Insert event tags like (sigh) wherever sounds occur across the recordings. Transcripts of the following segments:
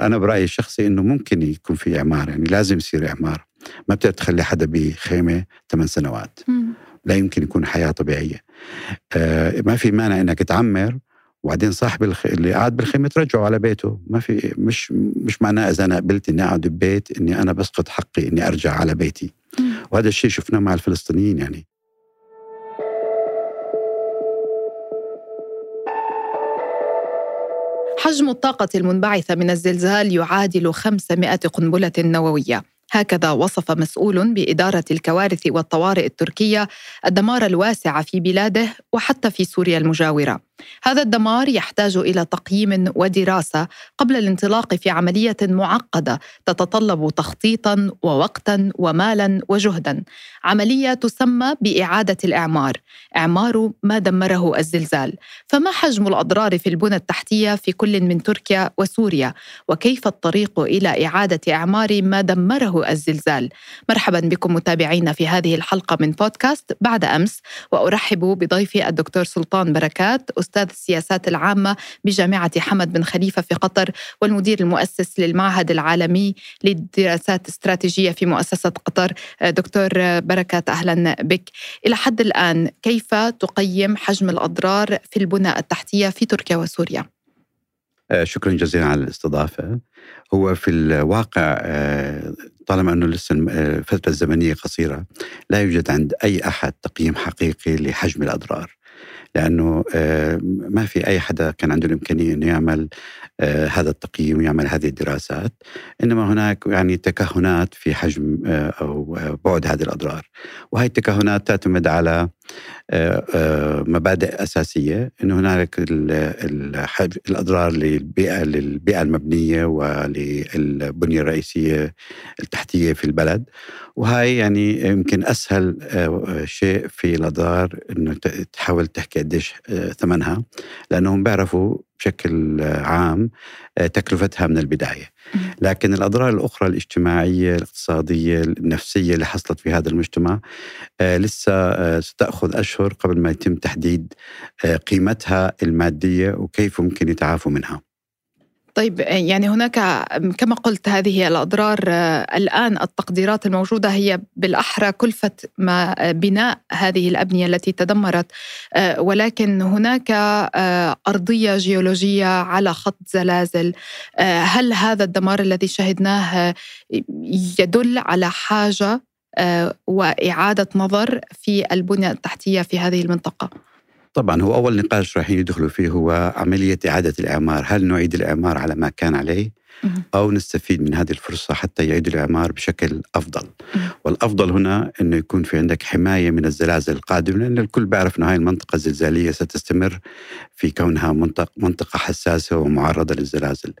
أنا برأيي الشخصي إنه ممكن يكون في إعمار يعني لازم يصير إعمار. ما بتقدر تخلي حدا بخيمة ثمان سنوات. لا يمكن يكون حياة طبيعية. آه ما في مانع إنك تعمر وبعدين صاحب الخ... اللي قاعد بالخيمة ترجعه على بيته. ما في مش مش معناه إذا أنا قبلت إني أقعد ببيت إني أنا بسقط حقي إني أرجع على بيتي. وهذا الشيء شفناه مع الفلسطينيين يعني. حجم الطاقة المنبعثة من الزلزال يعادل 500 قنبلة نووية. هكذا وصف مسؤول بإدارة الكوارث والطوارئ التركية الدمار الواسع في بلاده وحتى في سوريا المجاورة. هذا الدمار يحتاج إلى تقييم ودراسة قبل الانطلاق في عملية معقدة تتطلب تخطيطا ووقتا ومالا وجهدا. عملية تسمى بإعادة الإعمار. إعمار ما دمره الزلزال. فما حجم الأضرار في البنى التحتية في كل من تركيا وسوريا؟ وكيف الطريق إلى إعادة إعمار ما دمره الزلزال؟ مرحبا بكم متابعينا في هذه الحلقة من بودكاست بعد أمس وأرحب بضيفي الدكتور سلطان بركات أستاذ السياسات العامة بجامعة حمد بن خليفة في قطر والمدير المؤسس للمعهد العالمي للدراسات الاستراتيجية في مؤسسة قطر دكتور بركات أهلا بك. إلى حد الآن كيف تقيم حجم الأضرار في البنى التحتية في تركيا وسوريا؟ آه، شكرا جزيلا على الاستضافة. هو في الواقع آه، طالما أنه لسه الفترة الزمنية قصيرة لا يوجد عند أي أحد تقييم حقيقي لحجم الأضرار. لأنه آه، ما في أي حدا كان عنده الإمكانية إنه يعمل آه، هذا التقييم ويعمل هذه الدراسات. إنما هناك يعني تكهنات في حجم آه، أو بعد هذه الأضرار. وهي التكهنات تعتمد على مبادئ أساسية إنه هنالك الأضرار للبيئة للبيئة المبنية وللبنية الرئيسية التحتية في البلد. وهاي يعني يمكن أسهل شيء في الأضرار إنه تحاول تحكي قديش ثمنها لأنهم بيعرفوا بشكل عام تكلفتها من البداية. لكن الأضرار الأخرى الاجتماعية الاقتصادية النفسية اللي حصلت في هذا المجتمع لسه ستأخذ أشهر قبل ما يتم تحديد قيمتها المادية وكيف ممكن يتعافوا منها. طيب يعني هناك كما قلت هذه الأضرار الآن التقديرات الموجودة هي بالأحرى كلفة ما بناء هذه الأبنية التي تدمرت ولكن هناك أرضية جيولوجية على خط زلازل هل هذا الدمار الذي شهدناه يدل على حاجة وإعادة نظر في البنية التحتية في هذه المنطقة؟ طبعا هو أول نقاش راح يدخلوا فيه هو عملية إعادة الإعمار. هل نعيد الإعمار على ما كان عليه؟ أو نستفيد من هذه الفرصة حتى يعيد الإعمار بشكل أفضل. والأفضل هنا أنه يكون في عندك حماية من الزلازل القادمة لأن الكل بيعرف أنه هاي المنطقة الزلزالية ستستمر في كونها منطقة, منطقة حساسة ومعرضة للزلازل.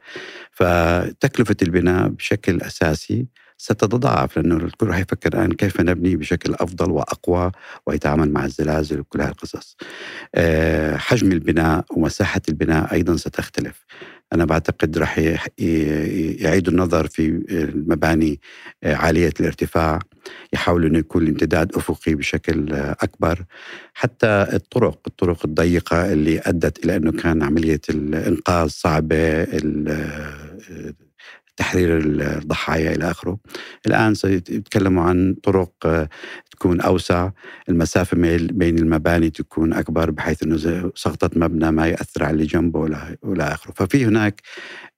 فتكلفة البناء بشكل أساسي ستتضاعف لأنه الكل راح يفكر الآن كيف نبني بشكل أفضل وأقوى ويتعامل مع الزلازل وكل هذه القصص آه، حجم البناء ومساحة البناء أيضا ستختلف. أنا بعتقد راح يعيدوا النظر في المباني آه، عالية الارتفاع يحاولوا أنه يكون الامتداد أفقي بشكل أكبر. حتى الطرق الطرق الضيقة اللي أدت إلى أنه كان عملية الإنقاذ صعبة تحرير الضحايا إلى آخره. الآن سيتكلموا عن طرق آه، تكون أوسع، المسافة بين المباني تكون أكبر بحيث إنه سقطت مبنى ما ياثر على اللي جنبه والى آخره، ففي هناك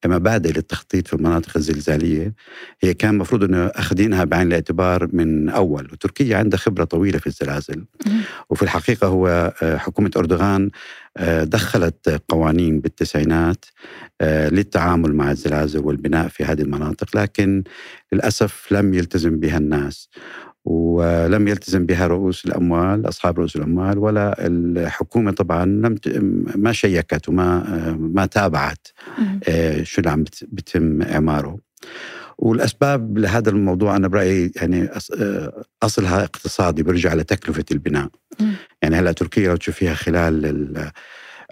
مبادئ للتخطيط في المناطق الزلزالية. هي كان المفروض إنه أخذينها بعين الاعتبار من أول، وتركيا عندها خبرة طويلة في الزلازل. وفي الحقيقة هو آه، حكومة أردوغان آه، دخلت قوانين بالتسعينات للتعامل مع الزلازل والبناء في هذه المناطق لكن للأسف لم يلتزم بها الناس. ولم يلتزم بها رؤوس الأموال أصحاب رؤوس الأموال ولا الحكومة طبعا لم ما شيكت وما آه، ما تابعت شو اللي عم بتم إعماره. والأسباب لهذا الموضوع أنا برأيي يعني أصلها اقتصادي برجع لتكلفة البناء. يعني هلأ تركيا لو تشوفيها خلال ال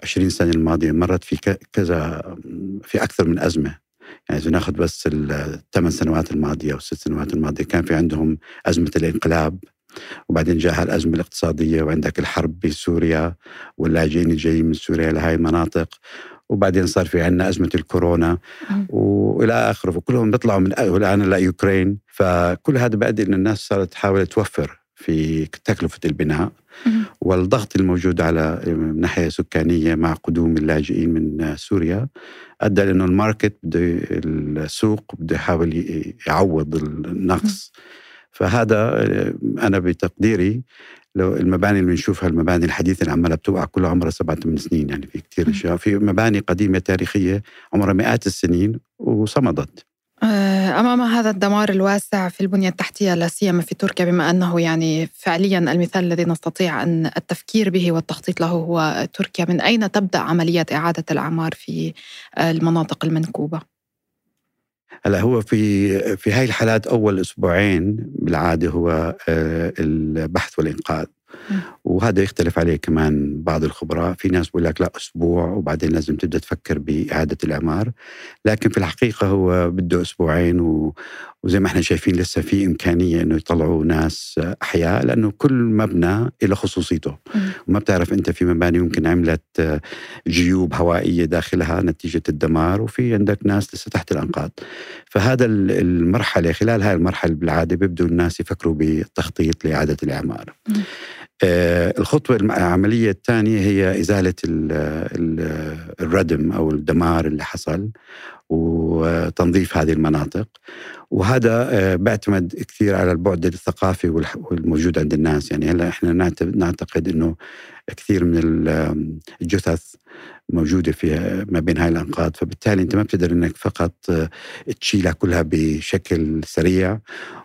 20 سنة الماضية مرت في كذا في أكثر من أزمة. يعني إذا ناخذ بس الثمان سنوات الماضية أو الست سنوات الماضية كان في عندهم أزمة الإنقلاب وبعدين جاء الأزمة الاقتصادية وعندك الحرب بسوريا واللاجئين الجايين من سوريا لهي المناطق وبعدين صار في عندنا أزمة الكورونا. وإلى آخره فكلهم بيطلعوا من الان لاوكرين فكل هذا بيؤدي إن الناس صارت تحاول توفر. في تكلفة البناء والضغط الموجود على من ناحية سكانية مع قدوم اللاجئين من سوريا أدى لأنه ال market بده السوق بده يحاول يعوض النقص. فهذا أنا بتقديري لو المباني اللي بنشوفها المباني الحديثة اللي عمالها بتوقع كلها عمرها سبعة ثمان سنين يعني في كثير أشياء. في مباني قديمة تاريخية عمرها مئات السنين وصمدت. أمام هذا الدمار الواسع في البنية التحتية لا سيما في تركيا بما أنه يعني فعليا المثال الذي نستطيع أن التفكير به والتخطيط له هو تركيا من أين تبدأ عملية إعادة الأعمار في المناطق المنكوبة؟ هلا هو في في هاي الحالات أول أسبوعين بالعادة هو آه، البحث والإنقاذ وهذا يختلف عليه كمان بعض الخبراء. في ناس بيقول لك لا أسبوع وبعدين لازم تبدأ تفكر بإعادة الإعمار. لكن في الحقيقة هو بده أسبوعين و... وزي ما إحنا شايفين لسه في إمكانية أنه يطلعوا ناس أحياء لأنه كل مبنى له خصوصيته. وما بتعرف أنت في مباني ممكن عملت جيوب هوائية داخلها نتيجة الدمار وفي عندك ناس لسه تحت الأنقاض. فهذا المرحلة خلال هاي المرحلة بالعادة بيبدوا الناس يفكروا بالتخطيط لإعادة الإعمار. آه، الخطوة العملية الثانية هي إزالة الردم أو الدمار اللي حصل وتنظيف هذه المناطق. وهذا آه، بيعتمد كثير على البعد الثقافي والموجود عند الناس. يعني هلأ إحنا نعتقد إنه كثير من الجثث موجودة في ما بين هاي الأنقاض. فبالتالي أنت ما بتقدر إنك فقط آه، تشيلها كلها بشكل سريع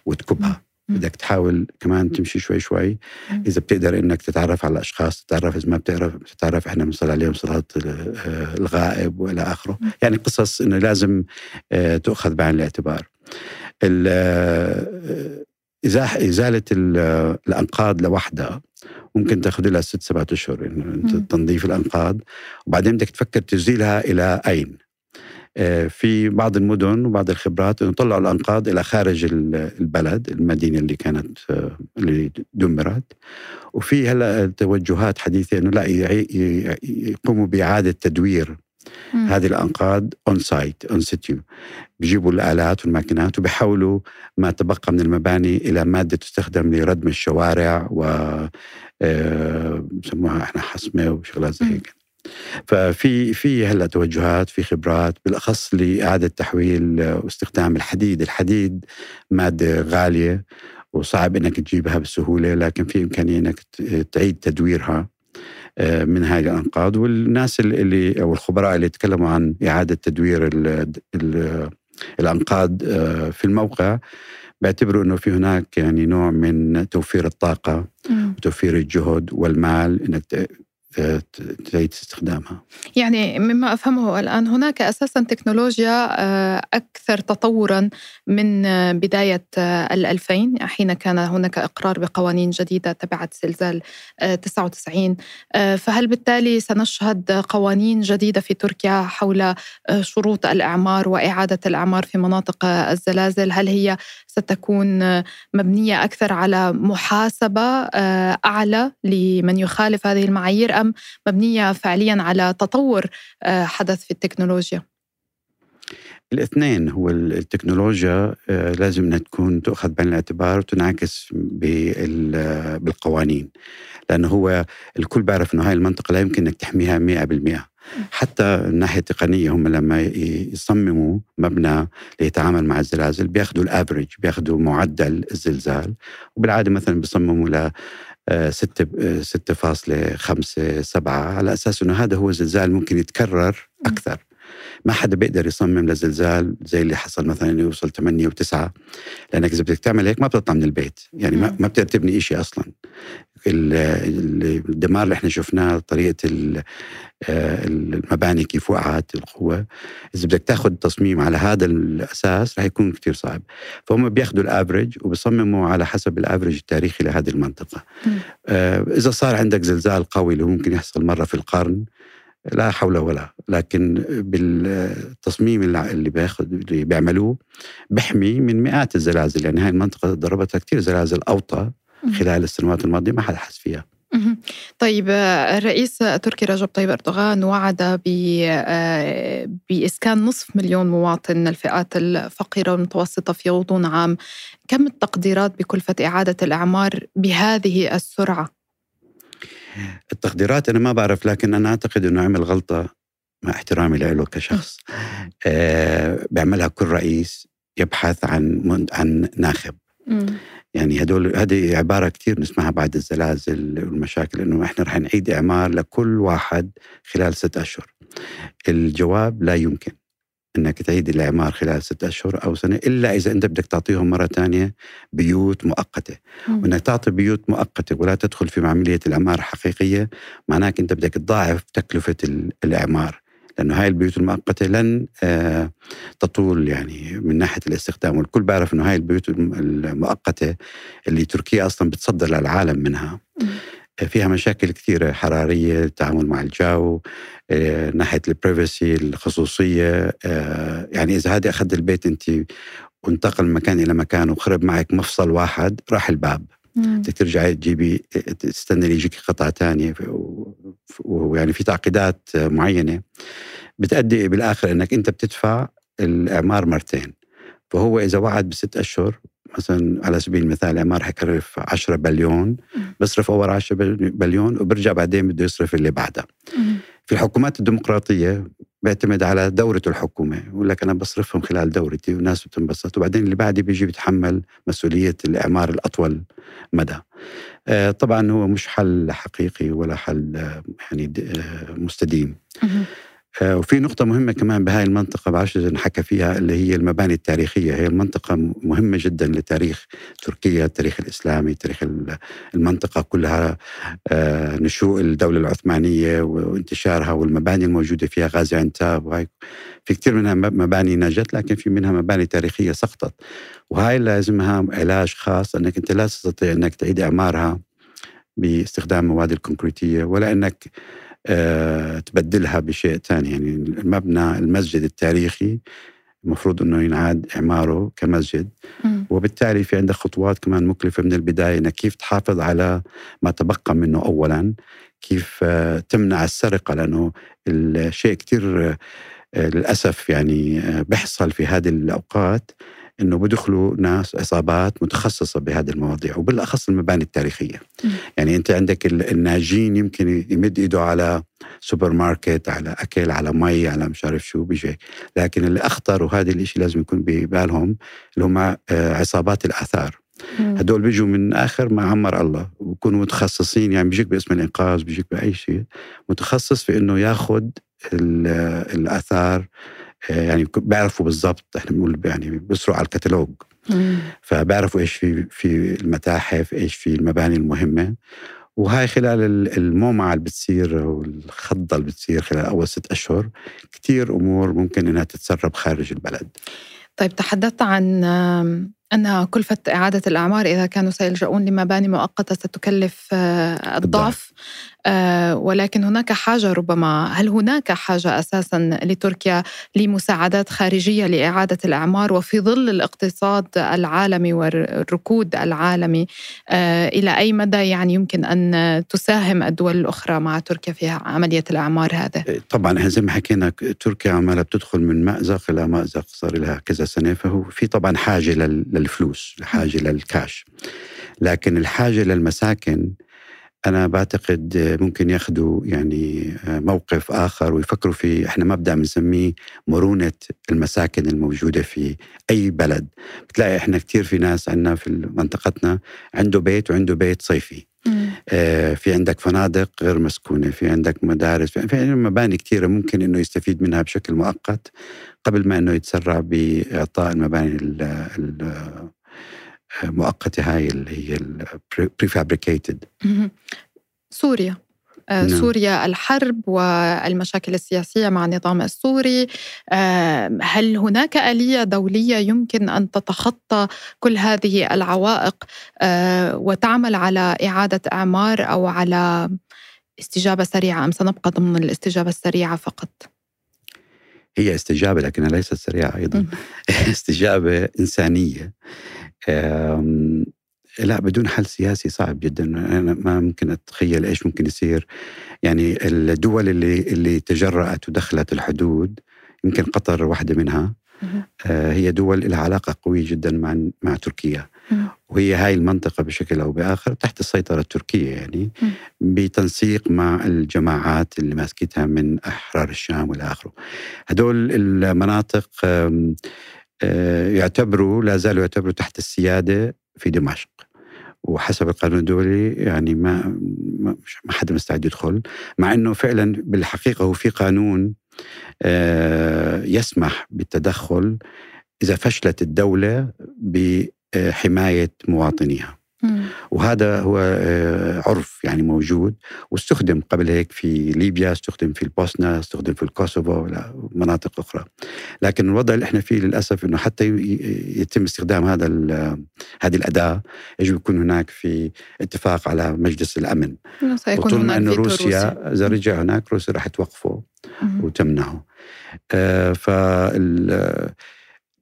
وتكبها. بدك تحاول كمان تمشي شوي شوي. إذا بتقدر إنك تتعرف على الأشخاص تتعرف إذا ما بتعرف تتعرف إحنا بنصلي عليهم صلاة آه، الغائب وإلى آخره. يعني قصص إنه لازم آه، تؤخذ بعين الاعتبار. آه، إزالة الأنقاض لوحدها ممكن تاخذ لها ست سبعة أشهر. انه تنظيف الأنقاض. وبعدين بدك تفكر تزيلها إلى أين؟ في بعض المدن وبعض الخبرات إنه طلعوا الأنقاض إلى خارج البلد المدينة اللي كانت آه، اللي دمرت. وفي هلا توجهات حديثة إنه لا يقوموا بإعادة تدوير مم. هذه الأنقاض on site in situ بيجيبوا الآلات والماكينات وبيحولوا ما تبقى من المباني إلى مادة تستخدم لردم الشوارع و آه، بسموها إحنا حصمة وشغلات زي هيك ففي في هلأ توجهات في خبرات بالأخص لإعادة تحويل واستخدام الحديد، الحديد مادة غالية وصعب إنك تجيبها بسهولة لكن في إمكانية إنك تعيد تدويرها آه، من هاي الأنقاض. والناس اللي أو الخبراء اللي تكلموا عن إعادة تدوير ال ال الأنقاض آه، في الموقع بيعتبروا إنه في هناك يعني نوع من توفير الطاقة وتوفير الجهد والمال إنك تعيد استخدامها. يعني مما أفهمه الآن هناك أساسا تكنولوجيا آه، أكثر تطورا من بداية آه، الألفين حين كان هناك إقرار بقوانين جديدة تبعت زلزال 99 آه، فهل بالتالي سنشهد قوانين جديدة في تركيا حول شروط الإعمار وإعادة الإعمار في مناطق الزلازل؟ هل هي ستكون مبنية أكثر على محاسبة أعلى لمن يخالف هذه المعايير أم مبنية فعليا على تطور آه، حدث في التكنولوجيا؟ الاثنين هو التكنولوجيا آه، لازم إنها تكون تؤخذ بعين الاعتبار وتنعكس بالقوانين. لأنه هو الكل بيعرف إنه هاي المنطقة لا يمكن إنك تحميها 100% حتى الناحية التقنية هم لما يصمموا مبنى ليتعامل مع الزلازل بياخذوا الأفريج بياخذوا معدل الزلزال. وبالعادة مثلا بيصمموا ل 6 6.5 7 على أساس إنه هذا هو زلزال ممكن يتكرر أكثر. ما حدا بيقدر يصمم لزلزال زي اللي حصل مثلا يوصل 8 و9 لأنك إذا بدك تعمل هيك ما بتطلع من البيت. يعني ما ما بتقدر تبني شيء أصلا. الدمار اللي إحنا شفناه طريقة آه، المباني كيف وقعت القوة. إذا بدك تاخذ تصميم على هذا الأساس رح يكون كثير صعب. فهم بياخذوا الافرج وبيصمموا على حسب الافرج التاريخي لهذه المنطقة. آه، إذا صار عندك زلزال قوي اللي ممكن يحصل مرة في القرن لا حول ولا. لكن بالتصميم اللي بياخذ اللي بيعملوه بحمي من مئات الزلازل. يعني هاي المنطقة ضربتها كثير زلازل أوطى خلال السنوات الماضية ما حدا حس فيها. طيب الرئيس التركي رجب طيب أردوغان وعد بإسكان نصف مليون مواطن من الفئات الفقيرة والمتوسطة في غضون عام، كم التقديرات بكلفة إعادة الإعمار بهذه السرعة؟ التقديرات أنا ما بعرف لكن أنا أعتقد إنه عمل غلطة مع احترامي له كشخص. آه. بيعملها كل رئيس يبحث عن عن ناخب. يعني هدول هذه عبارة كثير نسمعها بعد الزلازل والمشاكل إنه إحنا رح نعيد إعمار لكل واحد خلال ست أشهر. الجواب لا يمكن. إنك تعيد الإعمار خلال ست أشهر أو سنة إلا إذا أنت بدك تعطيهم مرة ثانية بيوت مؤقتة. وإنك تعطي بيوت مؤقتة ولا تدخل في عمليه الإعمار الحقيقيه معناك أنت بدك تضاعف تكلفة الإعمار. لأنه هاي البيوت المؤقتة لن آه، تطول يعني من ناحية الاستخدام. والكل بيعرف إنه هاي البيوت المؤقتة اللي تركيا أصلا بتصدر للعالم منها. فيها مشاكل كثيرة حرارية التعامل مع الجو آه، ناحية البريفسي الخصوصية آه، يعني إذا هذه أخذت البيت أنت وانتقل من مكان إلى مكان وخرب معك مفصل واحد راح الباب. بدك ترجعي تجيبي تستني يجيك قطعة ثانية ويعني في تعقيدات معينة. بتأدي بالآخر أنك أنت بتدفع الإعمار مرتين. فهو إذا وعد بست أشهر مثلا على سبيل المثال الإعمار حيكلف 10 بليون بصرف أول 10 بليون وبرجع بعدين بده يصرف اللي بعدها. في الحكومات الديمقراطية بيعتمد على دورة الحكومة يقول لك أنا بصرفهم خلال دورتي والناس بتنبسط وبعدين اللي بعدي بيجي بيتحمل مسؤولية الإعمار الأطول مدى. آه، طبعا هو مش حل حقيقي ولا حل آه، يعني آه، مستديم. وفي نقطة مهمة كمان بهاي المنطقة بعرفش إذا نحكى فيها اللي هي المباني التاريخية. هي المنطقة مهمة جدا لتاريخ تركيا التاريخ الإسلامي تاريخ المنطقة كلها آه، نشوء الدولة العثمانية وانتشارها والمباني الموجودة فيها غازي عنتاب وهي في كثير منها مباني نجت لكن في منها مباني تاريخية سقطت. وهاي لازمها علاج خاص أنك أنت لا تستطيع أنك تعيد إعمارها باستخدام مواد الكونكريتية ولا أنك آه، تبدلها بشيء ثاني. يعني المبنى المسجد التاريخي المفروض إنه ينعاد إعماره كمسجد. م. وبالتالي في عندك خطوات كمان مكلفة من البداية إنك كيف تحافظ على ما تبقى منه اولا كيف آه، تمنع السرقة لأنه الشيء كثير آه، للأسف يعني بيحصل في هذه الأوقات. إنه بدخلوا ناس عصابات متخصصة بهذه المواضيع وبالأخص المباني التاريخية. م. يعني أنت عندك الناجين يمكن يمد إيده على سوبر ماركت على أكل على مي على مش عارف شو بيجي لكن اللي اخطر وهذا الشيء لازم يكون ببالهم اللي هم آه، عصابات الآثار. هدول بيجوا من آخر ما عمر الله وبكونوا متخصصين يعني بيجيك باسم الإنقاذ بيجيك بأي شيء متخصص في إنه ياخذ الاثار آه، يعني بيعرفوا بالضبط إحنا بنقول يعني بيسروا على الكتالوج. فبيعرفوا إيش في في المتاحف إيش في المباني المهمة. وهاي خلال المومعة اللي بتصير والخضة اللي بتصير خلال أول ست أشهر كتير أمور ممكن إنها تتسرب خارج البلد. طيب تحدثت عن أن كلفة إعادة الأعمار إذا كانوا سيلجؤون لمباني مؤقتة ستكلف آه، الضعف. آه، ولكن هناك حاجة ربما. هل هناك حاجة أساسا لتركيا لمساعدات خارجية لإعادة الأعمار وفي ظل الاقتصاد العالمي والركود العالمي؟ آه، إلى أي مدى يعني يمكن أن تساهم الدول الأخرى مع تركيا في عملية الأعمار هذا إيه، طبعا زي ما حكينا تركيا عمالة بتدخل من مأزق إلى مأزق. صار لها كذا سنة فهو في طبعا حاجة للفلوس حاجة للكاش لكن الحاجة للمساكن أنا بعتقد ممكن ياخذوا يعني موقف آخر ويفكروا في إحنا مبدأ بنسميه مرونة المساكن الموجودة في أي بلد. بتلاقي إحنا كثير في ناس عندنا في منطقتنا عنده بيت وعنده بيت صيفي. آه في عندك فنادق غير مسكونة في عندك مدارس في مباني كثيرة ممكن إنه يستفيد منها بشكل مؤقت قبل ما إنه يتسرع بإعطاء المباني مؤقتة هاي اللي هي ال prefabricated سوريا. آه، نعم. سوريا الحرب والمشاكل السياسية مع النظام السوري. آه، هل هناك آلية دولية يمكن أن تتخطى كل هذه العوائق آه، وتعمل على إعادة إعمار أو على استجابة سريعة أم سنبقى ضمن الاستجابة السريعة فقط؟ هي استجابة لكنها ليست سريعة أيضا. (laughs) استجابة إنسانية. لا بدون حل سياسي صعب جدا. أنا ما ممكن أتخيل إيش ممكن يصير. يعني الدول اللي اللي تجرأت ودخلت الحدود يمكن قطر واحدة منها آه هي دول لها علاقة قوية جدا مع مع تركيا. وهي هاي المنطقة بشكل أو بآخر تحت السيطرة التركية يعني بتنسيق مع الجماعات اللي ماسكتها من أحرار الشام والى آخره هدول المناطق يعتبروا لا زالوا يعتبروا تحت السيادة في دمشق. وحسب القانون الدولي يعني ما ما حدا مستعد يدخل. مع إنه فعلا بالحقيقة هو في قانون آه، يسمح بالتدخل إذا فشلت الدولة بحماية مواطنيها. وهذا هو آه، عرف يعني موجود واستخدم قبل هيك في ليبيا استخدم في البوسنة استخدم في الكوسوفو ومناطق أخرى. لكن الوضع اللي إحنا فيه للأسف أنه حتى يتم استخدام هذا هذه الأداة يجب يكون هناك في اتفاق على مجلس الأمن. هناك أن روسيا إذا رجع هناك روسيا راح توقفه وتمنعه. آه فال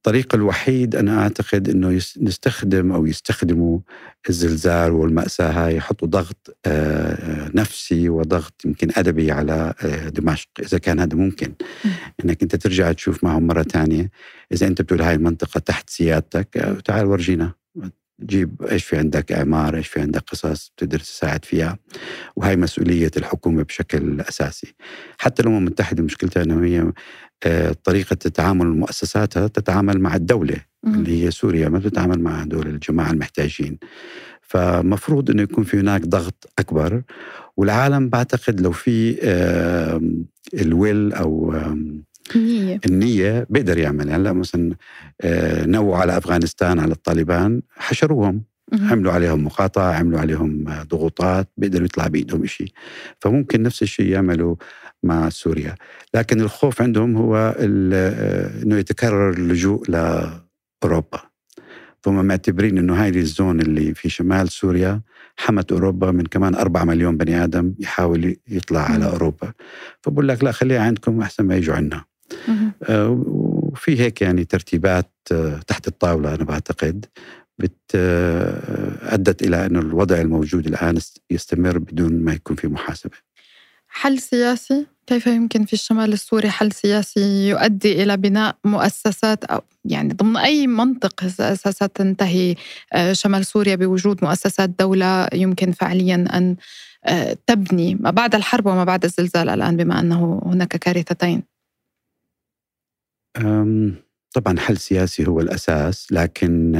الطريق الوحيد أنا أعتقد أنه نستخدم أو يستخدموا الزلزال والمأساة هاي يحطوا ضغط آه، آه، نفسي وضغط يمكن أدبي على آه، دمشق إذا كان هذا ممكن. أنك أنت ترجع تشوف معهم مرة ثانية. إذا أنت بتقول هاي المنطقة تحت سيادتك تعال ورجينا. جيب إيش في عندك إعمار إيش في عندك قصص بتقدر تساعد فيها. وهي مسؤولية الحكومة بشكل أساسي. حتى الامم المتحده مشكلتها إنه هي آه، طريقة تعامل مؤسساتها تتعامل مع الدولة اللي هي سوريا ما بتتعامل مع هدول الجماعة المحتاجين. فمفروض إنه يكون في هناك ضغط أكبر والعالم بعتقد لو في الويل أو النية. النية بيقدر يعمل. هلأ يعني مثلا آه، نووا على أفغانستان على الطالبان حشروهم. عملوا عليهم مقاطعة عملوا عليهم ضغوطات بيقدروا يطلع بإيدهم شيء فممكن نفس الشيء يعملوا مع سوريا. لكن الخوف عندهم هو آه، أنه يتكرر اللجوء لأوروبا. فهم معتبرين أنه هاي الزون اللي في شمال سوريا حمت أوروبا من كمان أربعة مليون بني آدم يحاول يطلع على أوروبا. فبقول لك لا خليها عندكم أحسن ما يجوا عنا. آه، وفي هيك يعني ترتيبات آه، تحت الطاولة أنا بعتقد بت آه، أدت إلى أن الوضع الموجود الآن يستمر بدون ما يكون في محاسبة. حل سياسي؟ كيف يمكن في الشمال السوري حل سياسي يؤدي إلى بناء مؤسسات أو يعني ضمن أي منطق ستنتهي شمال سوريا بوجود مؤسسات دولة يمكن فعليا أن تبني ما بعد الحرب وما بعد الزلزال الآن بما أنه هناك كارثتين. طبعا حل سياسي هو الأساس لكن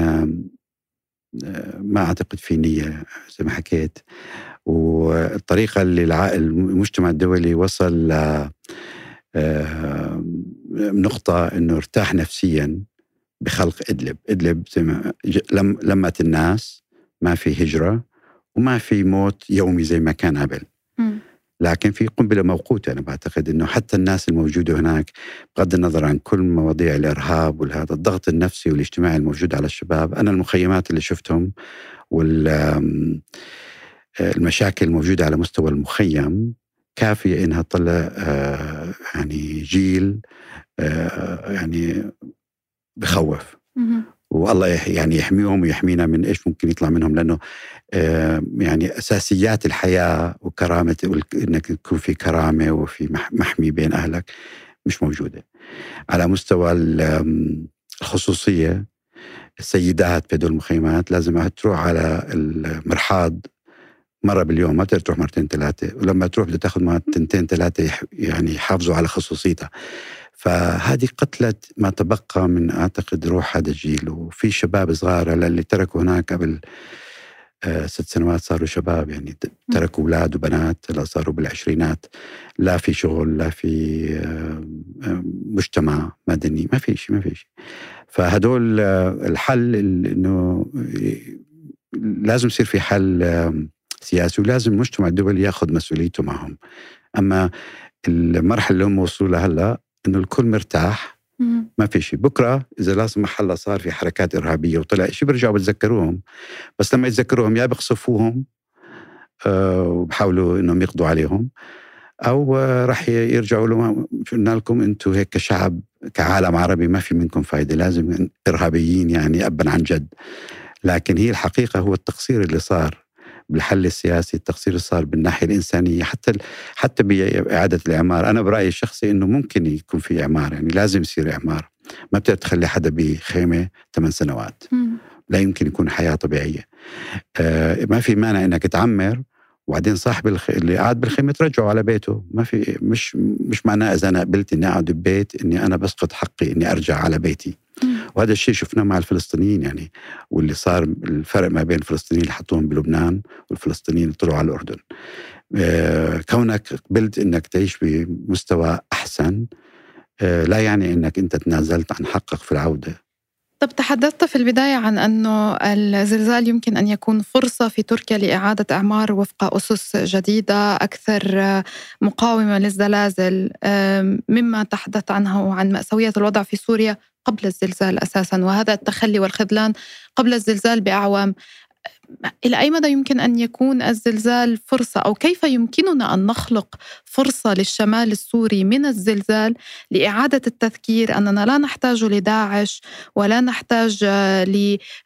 ما أعتقد في نية زي ما حكيت. والطريقة اللي المجتمع الدولي وصل ل نقطة أنه ارتاح نفسيا بخلق إدلب. إدلب زي ما لمت الناس ما في هجرة وما في موت يومي زي ما كان قبل. لكن في قنبلة موقوتة أنا بعتقد إنه حتى الناس الموجودة هناك بغض النظر عن كل مواضيع الإرهاب وهذا الضغط النفسي والاجتماعي الموجود على الشباب أنا المخيمات اللي شفتهم وال المشاكل الموجودة على مستوى المخيم كافية إنها تطلع آه، يعني جيل آه، يعني بخوف والله يعني يحميهم ويحمينا من إيش ممكن يطلع منهم لأنه يعني أساسيات الحياة وكرامة إنك تكون في كرامة وفي محمي بين أهلك مش موجودة. على مستوى الخصوصية السيدات في هدول المخيمات لازم تروح على المرحاض مرة باليوم ما تروح مرتين ثلاثة ولما تروح بدها تاخذ معها تنتين ثلاثة يعني يحافظوا على خصوصيتها. فهذه قتلت ما تبقى من أعتقد روح هذا الجيل وفي شباب صغار اللي تركوا هناك قبل آه، ست سنوات صاروا شباب يعني تركوا أولاد وبنات لا صاروا بالعشرينات. لا في شغل لا في آه، آه، مجتمع مدني ما في شيء ما في شيء. فهدول الحل إنه لازم يصير في حل سياسي ولازم المجتمع الدولي ياخذ مسؤوليته معهم. أما المرحلة اللي هم وصلوا لها هلأ إنه الكل مرتاح ما في شيء. بكرة إذا لا سمح الله صار في حركات إرهابية وطلع شيء بيرجعوا بتذكروهم. بس لما يتذكروهم يا بيقصفوهم أه وبحاولوا إنهم يقضوا عليهم أو راح يرجعوا لهم. قلنا لكم أنتم هيك كشعب كعالم عربي ما في منكم فايدة. لازم إرهابيين يعني ابا عن جد. لكن هي الحقيقة هو التقصير اللي صار. بالحل السياسي التقصير صار بالناحية الإنسانية حتى حتى بإعادة الإعمار. أنا برأيي الشخصي أنه ممكن يكون في إعمار يعني لازم يصير إعمار. ما بتقدر تخلي حدا بخيمة ثمان سنوات. لا يمكن يكون حياة طبيعية. آه ما في مانع أنك تعمر وبعدين صاحب الخ... اللي قاعد بالخيمة ترجعه على بيته. ما في مش مش معناه إذا أنا قبلت إني أقعد ببيت إني أنا بسقط حقي إني أرجع على بيتي. وهذا الشيء شفناه مع الفلسطينيين يعني واللي صار الفرق ما بين الفلسطينيين اللي حطوهم بلبنان والفلسطينيين اللي طلعوا على الأردن. آه كونك قبلت إنك تعيش بمستوى أحسن آه لا يعني إنك أنت تنازلت عن حقك في العودة. طب تحدثت في البداية عن أنه الزلزال يمكن أن يكون فرصة في تركيا لإعادة إعمار وفق أسس جديدة أكثر مقاومة للزلازل. مما تحدث عنه عن مأساوية الوضع في سوريا. قبل الزلزال أساسا وهذا التخلي والخذلان قبل الزلزال بأعوام. إلى أي مدى يمكن أن يكون الزلزال فرصة أو كيف يمكننا أن نخلق فرصة للشمال السوري من الزلزال لإعادة التذكير؟ أننا لا نحتاج لداعش ولا نحتاج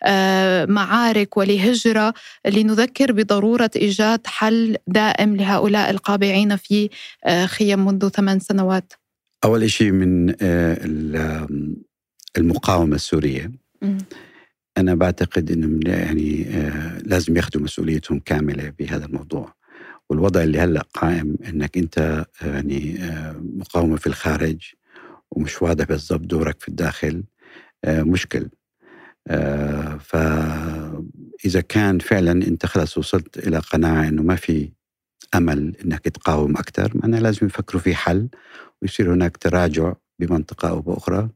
لمعارك ولهجرة لنذكر بضرورة إيجاد حل دائم لهؤلاء القابعين في خيم منذ ثمان سنوات. أول شيء من المقاومة السورية. أنا بعتقد أنهم يعني آه لازم ياخذوا مسؤوليتهم كاملة بهذا الموضوع. والوضع اللي هلأ قائم أنك أنت يعني آه مقاومة في الخارج ومش واضح بالضبط دورك في الداخل آه مشكل. آه فإذا كان فعلا أنت خلاص وصلت إلى قناعة أنه ما في أمل أنك تقاوم أكثر معناها لازم يفكروا في حل ويصير هناك تراجع بمنطقة أو بأخرى.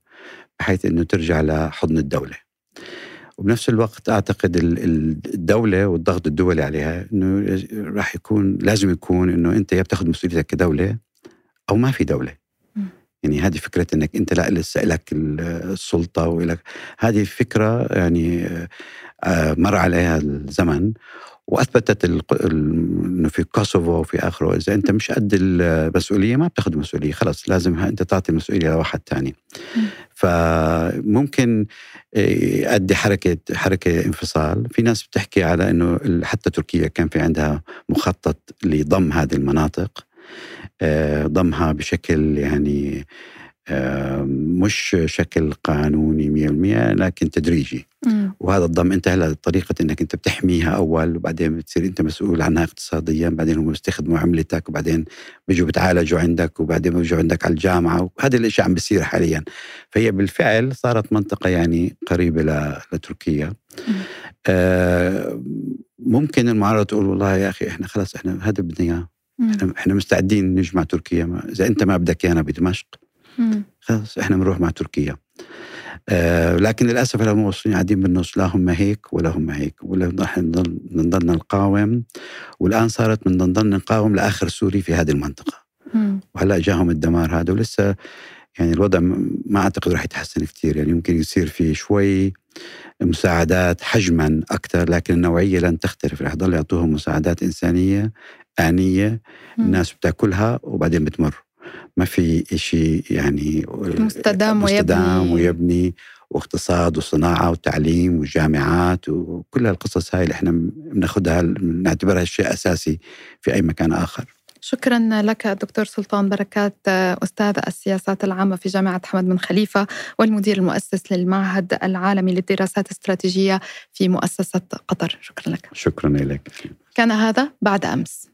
بحيث أنه ترجع لحضن الدولة. وبنفس الوقت أعتقد الدولة والضغط الدولي عليها إنه راح يكون لازم يكون إنه أنت يا بتاخذ مسؤوليتك كدولة أو ما في دولة. يعني هذه فكرة إنك أنت لا لسه لك السلطة ولك هذه فكرة يعني آه، مر عليها الزمن وأثبتت إنه في كوسوفو وفي آخره. إذا أنت مش قد المسؤولية ما بتاخذ مسؤولية خلص لازم أنت تعطي المسؤوليه لواحد ثاني فممكن يؤدي حركة حركة انفصال. في ناس بتحكي على إنه حتى تركيا كان في عندها مخطط لضم هذه المناطق آه، ضمها بشكل يعني مش شكل قانوني 100% لكن تدريجي. مم. وهذا الضم انت هلا طريقه إنك أنت بتحميها أول وبعدين بتصير أنت مسؤول عنها اقتصاديا بعدين هم بيستخدموا عملتك وبعدين بيجوا بتعالجوا عندك وبعدين بيجوا عندك على الجامعة وهذا الاشي عم بيصير حاليا. فهي بالفعل صارت منطقة يعني قريبة لتركيا. آه ممكن المعارضة تقول والله يا أخي إحنا خلاص إحنا هذا بدنا إياه. إحنا إحنا مستعدين نجمع تركيا إذا أنت ما بدك إيانا بدمشق. خلاص إحنا بنروح مع تركيا. آه لكن للأسف الموصلين قاعدين بالنص لا هم هيك ولا هم هيك. ولا نحن نضلنا نقاوم. والآن صارت من نضل نقاوم لآخر سوري في هذه المنطقة. وهلأ جاهم الدمار هذا. ولسه يعني الوضع ما أعتقد راح يتحسن كثير يعني يمكن يصير في شوي مساعدات حجما أكثر لكن النوعية لن تختلف. رح يضل يعطوهم مساعدات إنسانية آنية. الناس بتاكلها وبعدين بتمر. ما في شيء يعني مستدام, مستدام ويبني, ويبني واقتصاد وصناعة وتعليم وجامعات وكل القصص هاي اللي إحنا بناخذها بنعتبرها شيء أساسي في أي مكان آخر. شكرا لك دكتور سلطان بركات أستاذ السياسات العامة في جامعة حمد بن خليفة والمدير المؤسس للمعهد العالمي للدراسات الاستراتيجية في مؤسسة قطر. شكرا لك. شكرا لك كان هذا بعد أمس.